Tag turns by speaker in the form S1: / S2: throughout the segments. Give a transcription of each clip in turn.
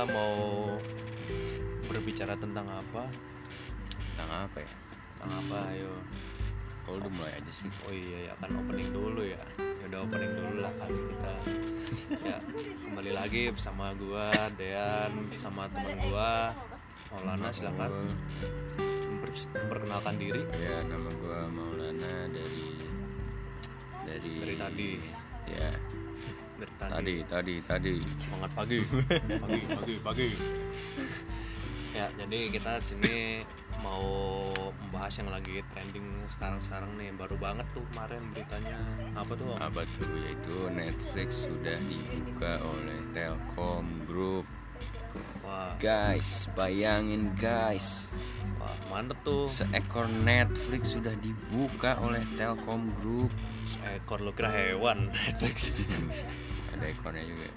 S1: kita mau berbicara tentang apa?
S2: Tentang apa ya?
S1: Tentang apa ayo.
S2: Kalau udah mulai aja sih.
S1: Oh iya ya kan opening dulu ya. Ya udah opening dulu lah kali kita. Ya kembali lagi bersama gua Dean bersama teman gua Maulana silakan. Memper- memperkenalkan diri.
S2: Ya nama gua Maulana dari dari
S1: Dari tadi.
S2: ya
S1: dari tadi,
S2: tadi tadi tadi.
S1: Semangat pagi. Pagi pagi pagi. Ya jadi kita sini mau membahas yang lagi trending sekarang-sekarang nih. Baru banget tuh kemarin beritanya. Apa tuh Om?
S2: apa tuh? Yaitu Netflix sudah dibuka oleh Telkom Group
S1: wah.
S2: Guys bayangin guys.
S1: Wah mantep tuh.
S2: Seekor Netflix sudah dibuka oleh Telkom Group.
S1: Seekor lo kira hewan Netflix.
S2: Ada ekornya juga.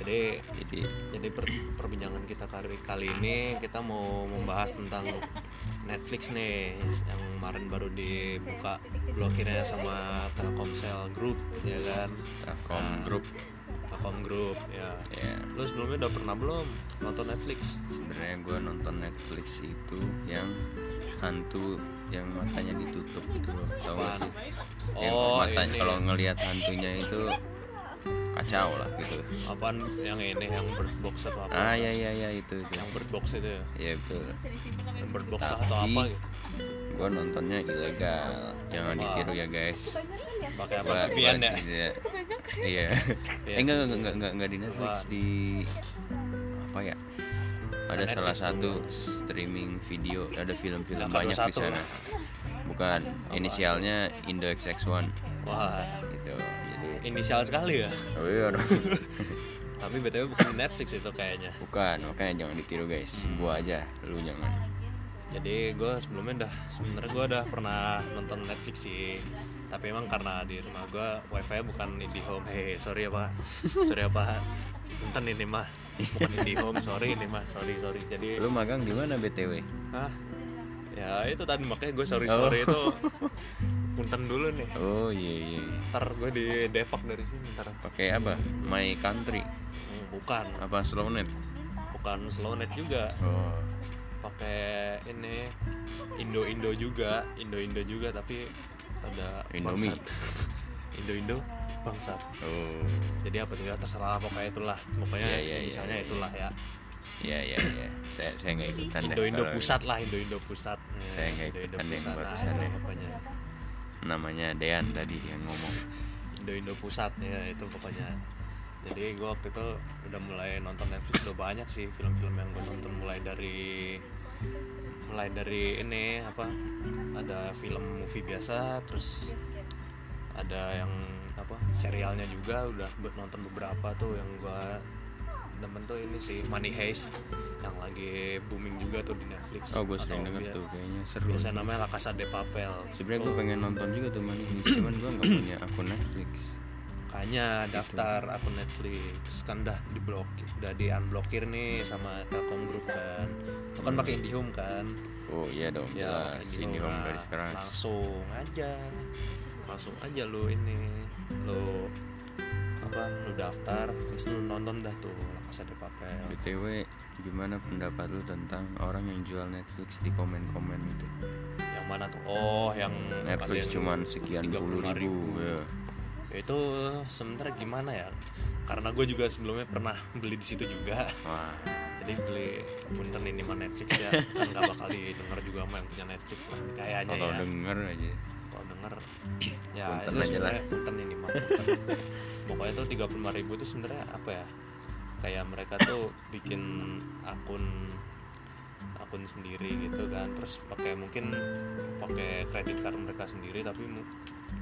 S1: Jadi
S2: jadi
S1: jadi per- perbincangan kita kali kali ini kita mau membahas tentang Netflix nih yang kemarin baru dibuka blokirnya sama Telkomsel Group ya kan?
S2: Telkom
S1: Nah.
S2: Group
S1: Telkom Group ya.
S2: Ya
S1: lu sebelumnya udah pernah belum nonton Netflix?
S2: Sebenarnya gue nonton Netflix itu yang hantu yang matanya ditutup gitu loh tau gak sih? Yang
S1: oh
S2: mata
S1: ini.
S2: kalau ngelihat hantunya itu kacau lah gitu.
S1: Apaan? Yang ini yang bird box atau apa?
S2: Ah ya ya ya itu itu.
S1: Yang bird box itu ya?
S2: Ya betul.
S1: Yang bird box
S2: Tapi-
S1: atau apa gitu?
S2: gue nontonnya ilegal. Jangan
S1: Wah.
S2: ditiru ya guys
S1: pakai apa?
S2: Gua-
S1: VPN ya?
S2: tidak iya.
S1: Iya.
S2: eh enggak enggak enggak enggak, enggak di Netflix di apa ya? Ada
S1: Netflix
S2: salah
S1: dulu.
S2: satu streaming video ada film-film banyak di
S1: 21.
S2: sana. Bukan inisialnya Indo XX1
S1: wah.
S2: Gitu jadi
S1: inisial sekali ya?
S2: Oh iya dong.
S1: tapi btw bukan Netflix itu kayaknya.
S2: Bukan makanya jangan ditiru guys.
S1: Hmm.
S2: gua aja lu jangan.
S1: Jadi gue sebelumnya udah sebenarnya gue udah pernah nonton Netflix sih tapi emang karena di rumah gue wifi bukan IndiHome hei sorry ya pak. Sorry ya pak. Punten ini mah. Bukan IndiHome sorry ini mah. Sorry sorry. Jadi
S2: lu magang di mana btw
S1: Hah? ya itu tadi makanya gue sorry
S2: Oh.
S1: sorry itu punten dulu nih.
S2: Oh iya iya. Iya.
S1: ntar gue di Depok dari sini ntar.
S2: Pakai apa? My country.
S1: Hmm, bukan.
S2: Apa slownet
S1: bukan slownet juga.
S2: Oh.
S1: Pakai ini Indo Indo juga. Indo Indo juga tapi ada
S2: Indomie.
S1: Indo Indo bangsat
S2: oh
S1: jadi apa tuh ya terserah pokoknya itulah pokoknya
S2: Iya, iya, iya,
S1: misalnya
S2: iya.
S1: itulah ya
S2: Iya iya iya. Saya saya nggak ikutan.
S1: Indo Indo pusat lah Indo Indo pusat Ya,
S2: Saya nggak
S1: Indo Indo
S2: ikutan yang
S1: pusat
S2: barusan ya.
S1: pokoknya
S2: Namanya Dean tadi yang ngomong.
S1: Indo Indo pusat ya itu pokoknya jadi gue waktu itu udah mulai nonton Netflix udah banyak sih film-film yang gue tonton mulai dari mulai dari ini apa ada film movie biasa terus ada yang apa serialnya juga udah nonton beberapa tuh yang gue demen tuh ini sih Money Heist yang lagi booming juga tuh di Netflix
S2: Oh gue sering denger tuh kayaknya seru.
S1: biasa namanya La Casa de Papel
S2: Sebenarnya gue
S1: Tuh.
S2: pengen nonton juga tuh Money Heist, cuman gue nggak punya akun Netflix.
S1: Makanya daftar akun Netflix kan udah diblok udah di unblokir nih sama Telkom Group kan itu kan pakai IndiHome kan
S2: Oh iya dong.
S1: ya
S2: jelas.
S1: pakai
S2: Ini home
S1: Nah,
S2: dari sekarang.
S1: langsung aja langsung aja lu ini lu apa lu daftar terus lu nonton dah tuh La Casa de Papel
S2: btw gimana pendapat lu tentang orang yang jual Netflix di komen-komen itu?
S1: yang mana tuh oh yang
S2: Netflix
S1: yang
S2: cuman sekian puluh
S1: 35.000.
S2: ribu. Ya.
S1: Itu sebenarnya gimana ya? Karena gue juga sebelumnya pernah beli di situ juga.
S2: Wah,
S1: jadi beli punten ini mah Netflix ya. Kan gak bakal didengar juga sama yang punya Netflix lah kayaknya
S2: kalau
S1: ya.
S2: denger aja.
S1: kalau denger ya
S2: Punten
S1: itu sebenarnya punten ini mah. Pokoknya tuh tiga puluh ribu itu sebenarnya apa ya? Kayak mereka tuh bikin akun akun sendiri gitu kan terus pakai mungkin pakai kredit card mereka sendiri tapi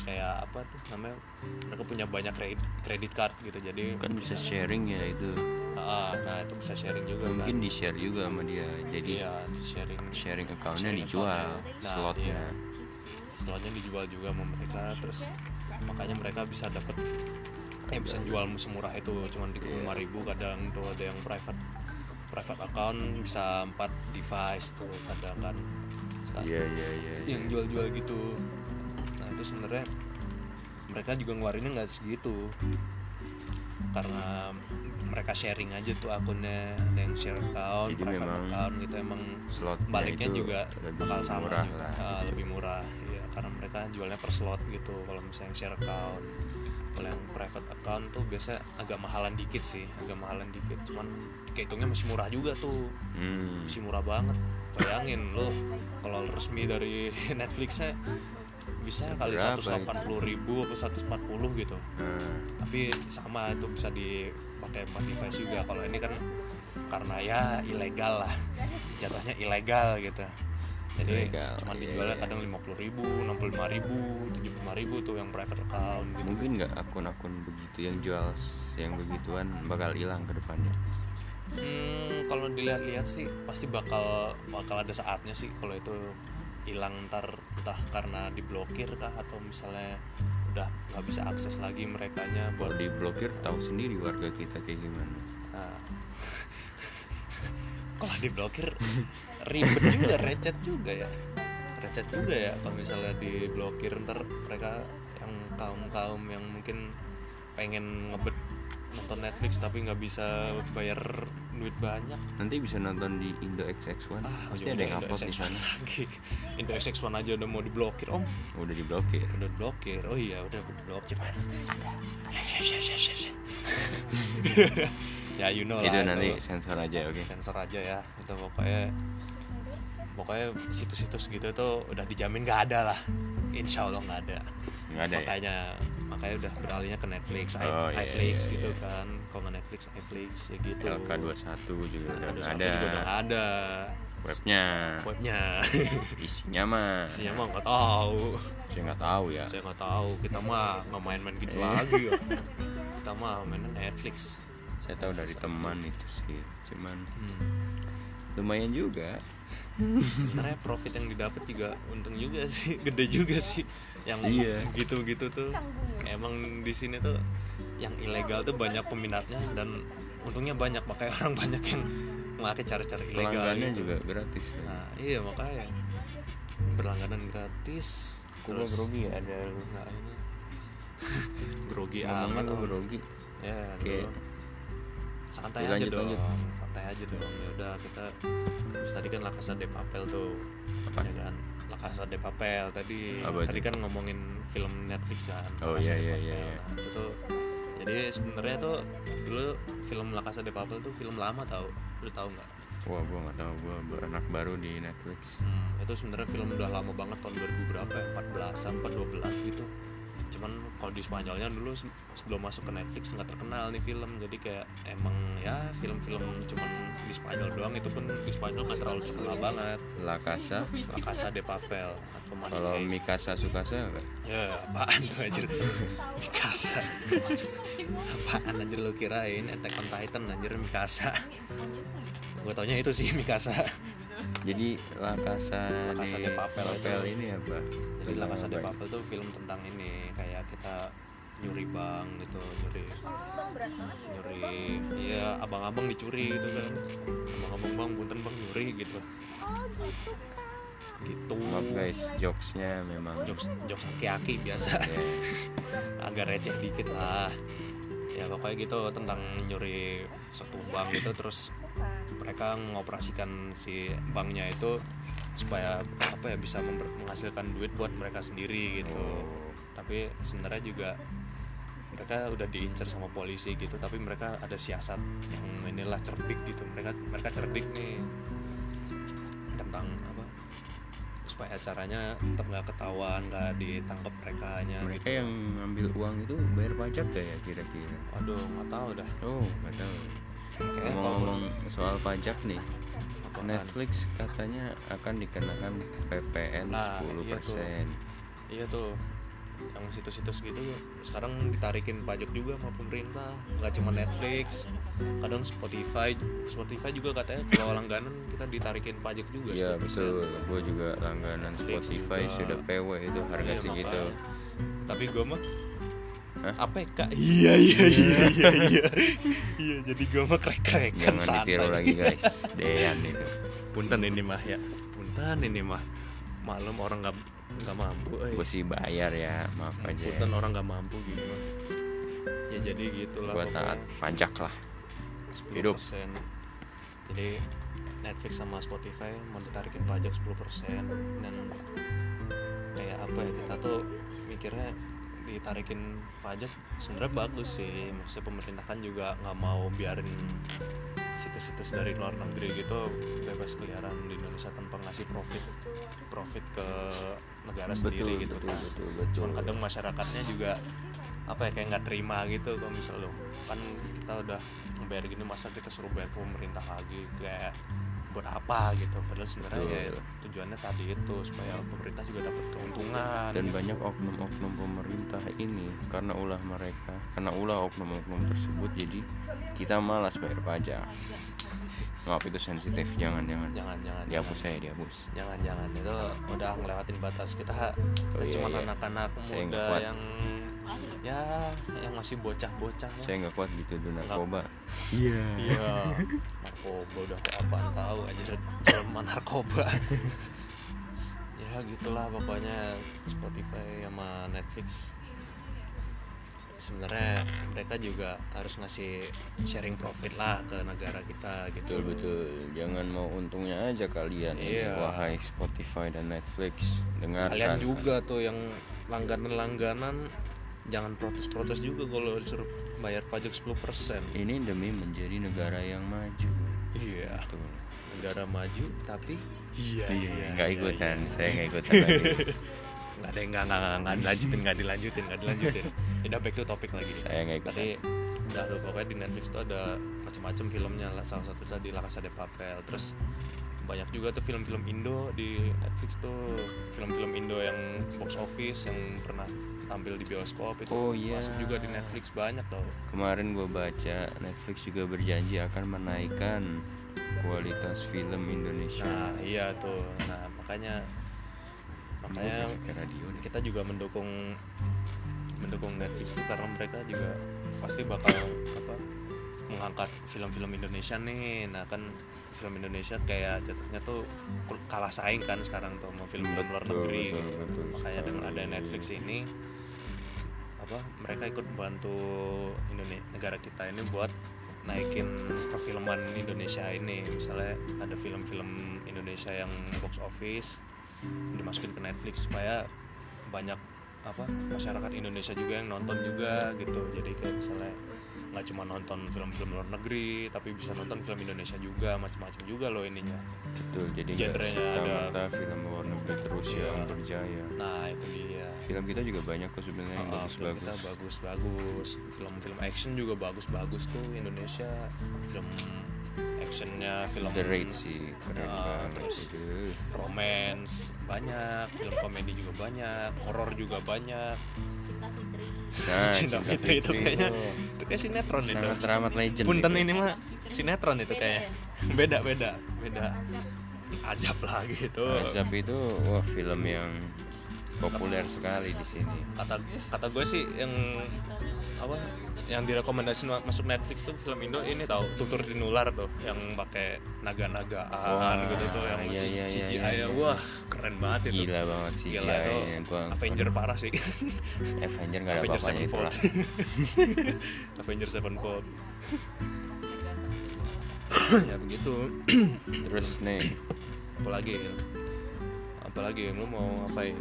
S1: kayak apa tuh namanya mereka punya banyak kredit kredit card gitu jadi
S2: Kan bisa sharing ya itu.
S1: Ah, nah itu bisa sharing juga
S2: Mungkin
S1: kan
S2: di share juga sama dia. Jadi
S1: iya di sharing
S2: sharing accountnya
S1: sharing
S2: dijual.
S1: Nah,
S2: slotnya.
S1: iya. slotnya dijual juga sama mereka terus makanya mereka bisa dapat eh bisa jual semurah itu cuman di lima ribu kadang tuh ada yang private private account bisa empat device tuh kadang kan.
S2: Iya iya iya. iya.
S1: yang jual-jual gitu. Nah itu sebenarnya mereka juga ngeluarinnya nggak segitu. Karena mereka sharing aja tuh akunnya ada yang share account
S2: Jadi
S1: private
S2: memang
S1: account gitu emang
S2: slot
S1: baliknya juga
S2: lebih
S1: bakal sama
S2: murah
S1: juga,
S2: lah
S1: Ah, lebih murah ya karena mereka jualnya per slot gitu kalau misalnya share account kalau yang private account tuh biasa agak mahalan dikit sih agak mahalan dikit. Cuman kehitungnya masih murah juga tuh.
S2: Hmm.
S1: masih murah banget. Bayangin lo kalau resmi dari Netflixnya bisa kali
S2: Berapa
S1: 180 ribu atau 140 gitu.
S2: Nah,
S1: tapi sama itu bisa dipakai empat device juga. Kalau ini kan karena ya ilegal lah. Jatuhnya ilegal gitu jadi
S2: Ilegal,
S1: cuma
S2: iya,
S1: dijualnya
S2: iya.
S1: kadang 50 ribu 65 ribu 75 ribu tuh yang private account gitu.
S2: Mungkin nggak akun-akun begitu yang jual yang begituan bakal hilang ke depannya?
S1: Hmm, kalau dilihat-lihat sih pasti bakal bakal ada saatnya sih kalau itu hilang ntar entah karena diblokir kah atau misalnya udah nggak bisa akses lagi merekanya
S2: kalau
S1: buat
S2: diblokir tahu sendiri warga kita kayak gimana?
S1: Nah, kalau diblokir ribet juga recet juga ya. Recet juga ya kalau misalnya diblokir ntar mereka yang kaum kaum yang mungkin pengen ngebet nonton Netflix tapi nggak bisa bayar duit banyak.
S2: Nanti bisa nonton di Indo XX1 pasti ada yang upload di
S1: Indo
S2: sana
S1: XX1 lagi. Indo XX1 aja udah mau diblokir om.
S2: Udah diblokir.
S1: Udah diblokir. Oh iya udah diblokir. Ya you know
S2: itu
S1: lah
S2: nanti sensor aja oke.
S1: Sensor aja ya. Itu pokoknya pokoknya situs-situs gitu tuh udah dijamin nggak ada lah. Insya Allah nggak ada.
S2: Nggak ada ya?
S1: Makanya makanya udah beralihnya ke Netflix,
S2: Oh, iya,
S1: iFlix
S2: iya,
S1: gitu
S2: iya.
S1: kan. Kalau nggak Netflix iFlix ya gitu.
S2: LK21 juga udah
S1: Ada juga udah ada.
S2: Webnya.
S1: Webnya.
S2: Isinya mah.
S1: Isinya mah nggak tahu.
S2: Saya nggak tahu ya.
S1: Saya nggak tahu. Kita mah nggak main-main gitu lagi ya. Kita mah mainnya Netflix.
S2: Saya tahu dari teman itu sih. Cuman
S1: hmm.
S2: Lumayan juga
S1: sebenarnya profit yang didapat juga untung juga sih gede juga sih yang
S2: Iya.
S1: gitu-gitu tuh emang di sini tuh yang ilegal tuh banyak peminatnya dan untungnya banyak makanya orang banyak yang memakai cara-cara ilegal gitu.
S2: juga gratis ya.
S1: nah iya makanya berlangganan gratis
S2: Aku mah grogi ya ada
S1: nggak ini grogi amat
S2: grogi
S1: ya
S2: Oke.
S1: dulu. santai
S2: Ya,
S1: aja
S2: lanjut,
S1: dong
S2: lanjut.
S1: Santai aja dong ya udah kita habis tadi kan La Casa de Papel tuh
S2: Apa?
S1: ya kan? La Casa de Papel tadi
S2: Apa
S1: tadi kan ngomongin film Netflix kan
S2: Oh, iya, iya, iya, iya.
S1: Nah, itu tuh jadi sebenarnya tuh dulu film La Casa de Papel tuh film lama tau lu tahu nggak?
S2: Wah gua nggak tahu gua ber- anak baru di Netflix.
S1: Hmm, itu sebenarnya film udah lama banget tahun 2000 berapa ya? 14an 412 gitu cuman kalau di Spanyolnya dulu se- sebelum masuk ke Netflix nggak terkenal nih film. Jadi kayak emang ya film-film cuman di Spanyol doang. Itu pun di Spanyol nggak terlalu terkenal banget.
S2: La Casa?
S1: La Casa de Papel atau Money
S2: kalau. Mikasa Sukasa enggak
S1: ya apaan tuh anjir? Mikasa apaan anjir lu kirain Attack on Titan anjir Mikasa gue taunya itu sih Mikasa
S2: jadi La Casa,
S1: La Casa de Papel itu.
S2: ini apa
S1: Jadi La
S2: Tentang
S1: Casa de
S2: ya?
S1: Papel tuh film tentang ini kayak kita nyuri bank gitu, nyuri nyuri iya abang-abang dicuri gitu kan. Abang-abang bang punten bang nyuri gitu. Gitu.
S2: maaf guys jokesnya memang
S1: Jokes jokes aki-aki biasa.
S2: ya,
S1: Agak receh dikit lah. Ya pokoknya gitu tentang nyuri satu bank gitu terus mereka mengoperasikan si banknya itu supaya apa ya bisa menghasilkan duit buat mereka sendiri gitu
S2: Oh.
S1: tapi sebenarnya juga mereka udah diincar sama polisi gitu tapi mereka ada siasat yang inilah cerdik gitu mereka mereka cerdik nih tentang supaya caranya tetap nggak ketahuan nggak ditangkap mereka nya
S2: mereka
S1: gitu.
S2: yang ngambil uang itu bayar pajak gak ya kira-kira?
S1: Aduh nggak tahu dah.
S2: Oh nggak tahu. Ngomong-ngomong soal pajak nih
S1: apaan.
S2: Netflix katanya akan dikenakan PPN
S1: Nah,
S2: 10%
S1: iya tuh. iya tuh. Yang situs-situs gitu sekarang ditarikin pajak juga sama pemerintah. Nggak cuma Netflix kadang Spotify Spotify juga katanya kalau langganan kita ditarikin pajak juga
S2: Iya
S1: 10%.
S2: betul, gue juga langganan
S1: Netflix
S2: Spotify
S1: juga.
S2: sudah PW itu harga
S1: Iya,
S2: segitu.
S1: makanya. tapi gue mah
S2: Hah?
S1: APK iya iya iya iya iya iya jadi gue mah krek-krekan
S2: Jangan
S1: santai
S2: ditiru lagi guys, Dean itu.
S1: punten ini mah ya punten ini mah malam orang nggak nggak mampu eh.
S2: Gue sih bayar ya, maaf aja.
S1: punten orang nggak mampu gitu mah ya jadi gitulah
S2: buat taat pajak lah hidup.
S1: 10%. Jadi Netflix sama Spotify mau ditarikin pajak 10% dan kayak apa ya kita tuh mikirnya ditarikin pajak sebenarnya bagus sih maksudnya pemerintah kan juga nggak mau biarin situs-situs dari luar negeri gitu bebas keliaran di Indonesia tanpa ngasih profit profit ke negara sendiri gitu
S2: betul
S1: kan
S2: betul betul
S1: cuman kadang masyarakatnya juga apa ya kayak nggak terima gitu kalau misal lo. Kan kita udah bayar gini masa kita suruh bayar pemerintah lagi? Kayak buat apa gitu? Padahal sebenarnya ya tujuannya tadi itu supaya pemerintah juga dapat keuntungan
S2: dan
S1: gitu.
S2: banyak oknum-oknum pemerintah ini karena ulah mereka karena ulah oknum-oknum tersebut jadi kita malas bayar pajak. Maaf itu sensitif. Jangan jangan.
S1: Jangan jangan
S2: dihapus
S1: jangan.
S2: saya dihapus.
S1: Jangan jangan. Itu udah ngelewatin batas kita. Kita
S2: Oh, iya,
S1: cuma
S2: iya.
S1: anak-anak muda yang ya yang masih bocah-bocah lah
S2: saya nggak kuat gitu dulu narkoba. Iya.
S1: Iya. Narkoba udah kayak apaan tahu aja jelma narkoba. Ya gitulah pokoknya Spotify sama Netflix. Sebenarnya mereka juga harus ngasih sharing profit lah ke negara kita gitu.
S2: Betul betul. Jangan mau untungnya aja kalian
S1: Iya.
S2: wahai Spotify dan Netflix. Dengarkan.
S1: Kalian juga tuh yang langganan-langganan jangan protes-protes juga kalau disuruh bayar pajak 10%
S2: ini demi menjadi negara yang maju.
S1: Iya.
S2: Betul.
S1: negara maju tapi iya.
S2: Nggak ikutan. saya nggak ikutan lagi.
S1: Nggak ada yang nggak nggak nggak nggak dilanjutin nggak dilanjutin nggak dilanjutin. Udah back to topik lagi.
S2: Saya nggak ikutan.
S1: Tadi udah tuh pokoknya di Netflix tuh ada macam-macam filmnya lah. Salah satu tadi La Casa de Papel. Terus banyak juga tuh film-film Indo di Netflix tuh. Film-film Indo yang box office yang pernah tampil di bioskop itu
S2: Oh, iya.
S1: masuk juga di Netflix banyak tau
S2: Kemarin gue baca Netflix juga berjanji akan menaikkan kualitas film Indonesia.
S1: nah iya tuh nah makanya makanya
S2: radio
S1: kita juga mendukung mendukung Netflix tuh karena mereka juga pasti bakal apa mengangkat film-film Indonesia nih nah kan film Indonesia kayak jatuhnya tuh kalah saing kan sekarang tuh sama film-film luar
S2: Betul,
S1: negeri
S2: betul,
S1: gitu.
S2: betul
S1: makanya dengan ada Netflix ini apa mereka ikut membantu Indonesia negara kita ini buat naikin perfilman Indonesia ini. Misalnya ada film-film Indonesia yang box office dimasukin ke Netflix supaya banyak apa masyarakat Indonesia juga yang nonton juga gitu jadi kayak misalnya nggak cuma nonton film-film luar negeri tapi bisa nonton film Indonesia juga macam-macam juga loh ininya
S2: Betul, jadi
S1: Genrenya ada-
S2: film luar negeri terus
S1: Iya.
S2: yang berjaya.
S1: nah itu dia
S2: Film kita juga banyak kok sebenarnya yang
S1: Ah, film kita
S2: bagus-bagus.
S1: bagus-bagus film-film action juga bagus-bagus tuh Indonesia film actionnya film
S2: The Raid sih keren banget.
S1: terus
S2: itu.
S1: romance banyak film komedi juga banyak horor juga banyak.
S2: Nah,
S1: Cinta Fitri itu kayaknya
S2: tuh
S1: itu kayak sinetron itu.
S2: Sangat teramat legend.
S1: punten
S2: itu.
S1: ini mah sinetron itu kayak. beda beda beda. Ajab. Lah gitu.
S2: Azab itu wah film yang populer sekali di sini.
S1: kata kata gue sih yang apa yang direkomendasi masuk Netflix tuh film Indo ini tahu tutur tinular tuh yang pakai naga-nagaan gitu tuh yang
S2: iya, iya, iya,
S1: CGI
S2: iya,
S1: ya.
S2: iya.
S1: wah keren banget itu.
S2: Gila banget sih
S1: gila itu
S2: gua
S1: Avenger parah sih.
S2: Avenger gak ada
S1: Avenger
S2: apa-apanya itu lah.
S1: Avenger Sevenfold. Ya begitu.
S2: Terus nih,
S1: apalagi apalagi lu mau ngapain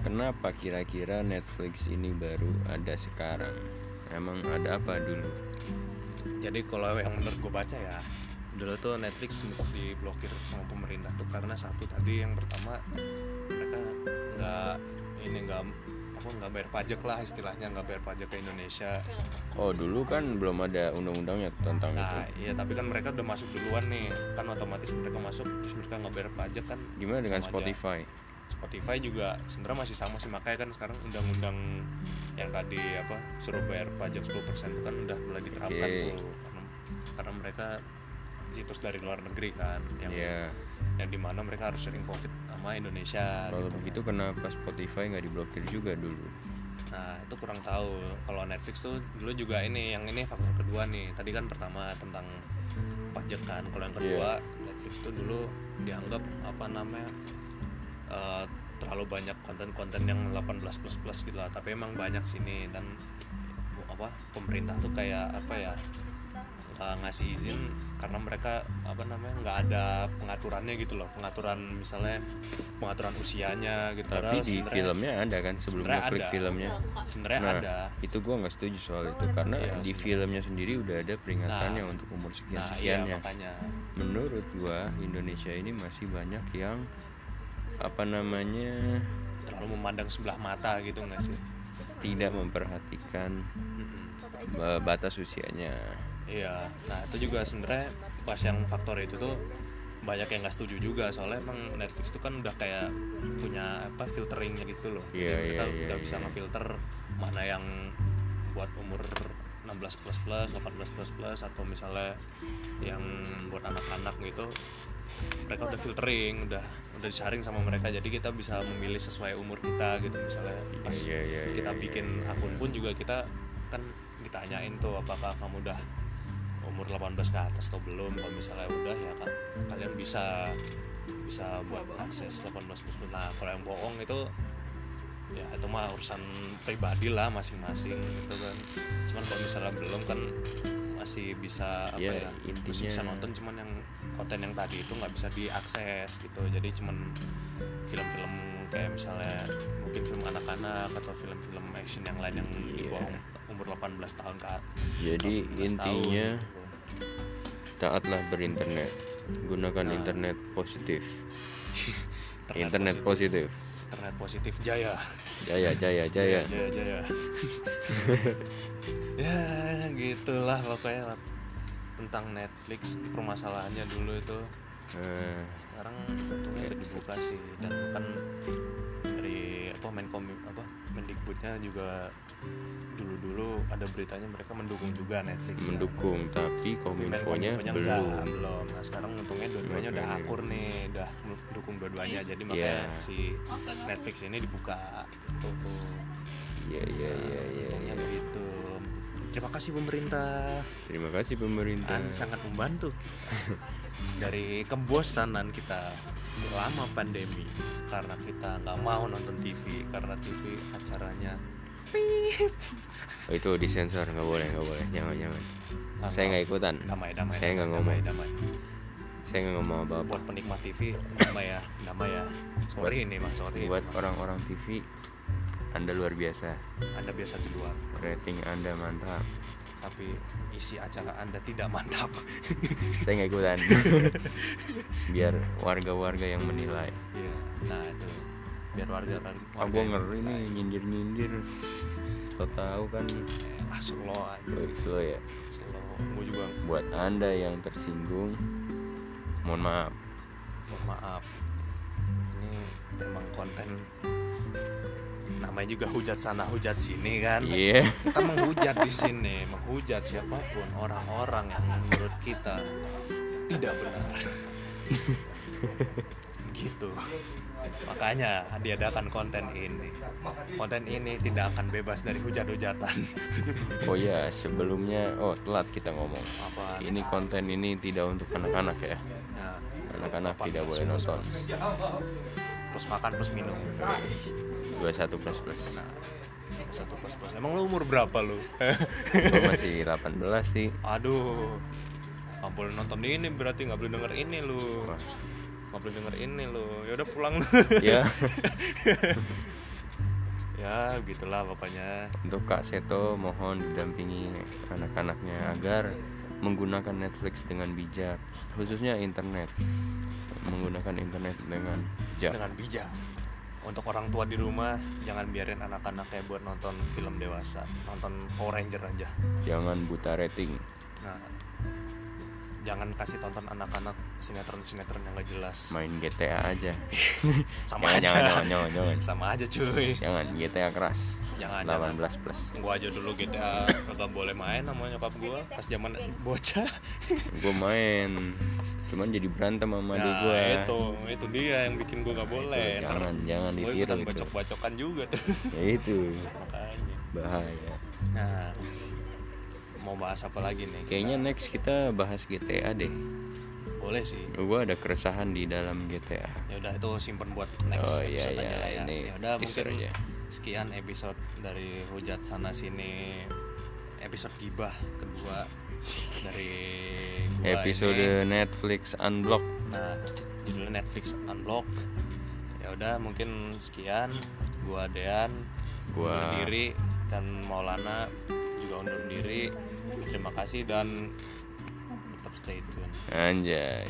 S2: kenapa kira-kira Netflix ini baru ada sekarang? Emang ada apa dulu?
S1: jadi kalau yang menurut gue baca ya dulu tuh Netflix sempat diblokir sama pemerintah tuh karena satu tadi yang pertama mereka nggak ini nggak apa nggak bayar pajak lah istilahnya nggak bayar pajak ke Indonesia
S2: Oh dulu kan belum ada undang-undangnya tentang
S1: nah
S2: itu.
S1: iya tapi kan mereka udah masuk duluan nih kan otomatis mereka masuk terus mereka nggak bayar pajak kan
S2: Gimana dengan
S1: sama aja.
S2: Spotify?
S1: Juga sebenarnya masih sama sih makanya kan sekarang undang-undang yang tadi apa suruh bayar pajak 10% itu kan udah mulai diterapkan
S2: Oke.
S1: tuh karena karena mereka situs dari luar negeri kan yang
S2: Ya,
S1: yang di mana mereka harus sharing profit sama Indonesia
S2: kalau
S1: gitu.
S2: begitu kenapa Spotify nggak diblokir juga dulu?
S1: nah itu kurang tahu kalau Netflix tuh dulu juga ini yang ini faktor kedua nih tadi kan pertama tentang pajak kan kalau yang kedua Netflix tuh dulu dianggap apa namanya eh, terlalu banyak konten-konten yang 18 plus plus gitu lah. Tapi emang banyak sini dan apa pemerintah tuh kayak apa ya nggak ngasih izin karena mereka apa namanya nggak ada pengaturannya gitu loh. Pengaturan misalnya pengaturan usianya gitu.
S2: Tapi
S1: Padahal
S2: di filmnya ada kan sebelum ngeklik filmnya?
S1: Sebenarnya
S2: nah
S1: ada.
S2: itu gua nggak setuju soal itu. Karena
S1: Iya,
S2: di
S1: sebenarnya.
S2: filmnya sendiri udah ada peringatannya
S1: Nah,
S2: untuk umur sekian
S1: nah iya
S2: sekiannya.
S1: makanya.
S2: Menurut gua Indonesia ini masih banyak yang apa namanya
S1: terlalu memandang sebelah mata gitu nggak sih
S2: tidak memperhatikan ba- batas usianya
S1: Iya, nah itu juga sebenarnya pas yang faktor itu tuh banyak yang nggak setuju juga soalnya emang Netflix itu kan udah kayak punya apa filteringnya gitu loh.
S2: Iya,
S1: Jadi mereka
S2: iya, iya,
S1: udah bisa
S2: iya.
S1: ngefilter mana yang buat umur 16 plus plus, 18 plus plus atau misalnya yang buat anak-anak gitu. Mereka udah filtering, udah udah disaring sama mereka jadi kita bisa memilih sesuai umur kita gitu. Misalnya pas
S2: Iya, iya, iya,
S1: kita
S2: iya,
S1: bikin
S2: iya.
S1: akun pun juga kita kan ditanyain tuh apakah kamu udah umur 18 ke atas atau belum? Kalau misalnya udah ya kan kalian bisa bisa buat akses 18 plus nah kalau yang bohong itu ya itu mah urusan pribadi lah masing-masing gitu kan. Cuman kalau misalnya belum kan masih bisa apa
S2: Ya,
S1: ya masih
S2: intinya-
S1: bisa nonton cuman yang konten yang tadi itu nggak bisa diakses gitu jadi cuman film-film kayak misalnya mungkin film anak-anak atau film-film action yang lain yang di
S2: Iya.
S1: bawah umur 18 tahun ke
S2: jadi
S1: 18
S2: intinya
S1: tahun, gitu.
S2: taatlah berinternet gunakan
S1: Nah.
S2: internet positif
S1: Internet
S2: internet positif
S1: internet positif jaya
S2: jaya jaya jaya
S1: jaya jaya ya gitulah pokoknya. Tentang Netflix permasalahannya dulu itu
S2: Eh,
S1: sekarang untungnya udah dibuka sih dan kan dari apa Menkom apa Mendikbudnya juga dulu-dulu ada beritanya mereka mendukung juga Netflix ya.
S2: mendukung tapi
S1: Tapi
S2: kominfonya belum
S1: enggak, belum. Nah, sekarang untungnya dua-duanya udah akur nih, udah mendukung dua-duanya. Jadi makanya
S2: Iya.
S1: si Netflix ini dibuka. Tuh.
S2: iya iya iya
S1: Terima kasih pemerintah.
S2: terima kasih pemerintah.
S1: Kan sangat membantu dari kebosanan kita selama pandemi. Karena kita nggak mau nonton TV karena TV acaranya
S2: oh, itu disensor nggak boleh nggak boleh. Jangan jangan.
S1: Ah,
S2: saya nggak ikutan.
S1: Damai damai
S2: saya nggak ngomong.
S1: damai, damai.
S2: saya nggak ngomong apa apa
S1: buat penikmat TV damai ya damai ya. Sorry ini mas sorry
S2: buat orang-orang TV anda luar biasa.
S1: Anda biasa di luar.
S2: Rating anda mantap.
S1: Tapi isi acara anda tidak mantap.
S2: Saya nggak ikutan. Biar warga-warga yang menilai.
S1: Iya. nah itu. Biar warga kan
S2: ah
S1: warga
S2: gue ngeri nih
S1: menilai.
S2: nyindir nyindir so tahu kan?
S1: Eh, ah slow aja.
S2: Loh, slow ya.
S1: Slow. Gue juga
S2: buat anda yang tersinggung mohon maaf.
S1: Mohon maaf. Ini emang konten namanya juga hujat sana hujat sini kan.
S2: Iya.
S1: Kita menghujat di sini menghujat siapa pun orang-orang yang menurut kita tidak benar. Gitu. Makanya diadakan konten ini. Konten ini tidak akan bebas dari hujat-hujatan.
S2: Oh ya sebelumnya oh telat kita ngomong.
S1: Apa?
S2: Ini konten ini tidak untuk anak-anak ya?
S1: Nah,
S2: anak-anak tidak
S1: 18
S2: boleh nonton.
S1: Terus makan plus minum
S2: 21 plus plus.
S1: Nah satu plus plus. Emang lu umur berapa lu?
S2: Gue masih 18 sih.
S1: Aduh nggak boleh nonton ini berarti nggak boleh denger ini lu. Nggak boleh denger ini lu. Ya udah pulang. Lu
S2: ya
S1: ya gitulah pokoknya.
S2: Untuk Kak Seto mohon didampingi anak-anaknya agar menggunakan Netflix dengan bijak khususnya internet. Menggunakan internet dengan bijak.
S1: Dengan bijak untuk orang tua di rumah jangan biarin anak-anaknya buat nonton film dewasa. Nonton Power Ranger aja.
S2: Jangan buta rating.
S1: Nah jangan kasih tonton anak-anak sinetron-sinetron yang gak jelas.
S2: Main GTA aja.
S1: Sama
S2: jangan,
S1: aja.
S2: jangan jangan jangan jangan.
S1: Sama aja cuy.
S2: Jangan GTA keras.
S1: Jangan
S2: 18
S1: jangan.
S2: plus.
S1: Gua aja dulu GTA kagak boleh main sama nyokap gua. Pas zaman bocah.
S2: Gue main. Cuman jadi berantem sama adik
S1: nah
S2: gue
S1: itu itu dia yang bikin gua gak boleh.
S2: Jangan jangan
S1: gue
S2: ditiru
S1: ikutan
S2: itu.
S1: bacok-bacokan juga tuh.
S2: Ya itu.
S1: Makanya.
S2: Bahaya.
S1: Nah mau bahas apa lagi nih? Kita...
S2: Kayaknya next kita bahas GTA deh.
S1: Boleh sih.
S2: Gue ada keresahan di dalam GTA.
S1: Ya udah itu simpen buat next
S2: oh, iya,
S1: episode
S2: iya,
S1: aja iya, lah ya. Ya udah mungkin
S2: aja.
S1: sekian episode dari hujat sana sini episode gibah kedua dari gua
S2: episode
S1: ini.
S2: Netflix Unblock.
S1: Nah, judulnya Netflix Unblock. Ya udah mungkin sekian gua Dean
S2: gua
S1: diri dan Maulana juga undur diri terima kasih dan tetap stay tune.
S2: Anjay.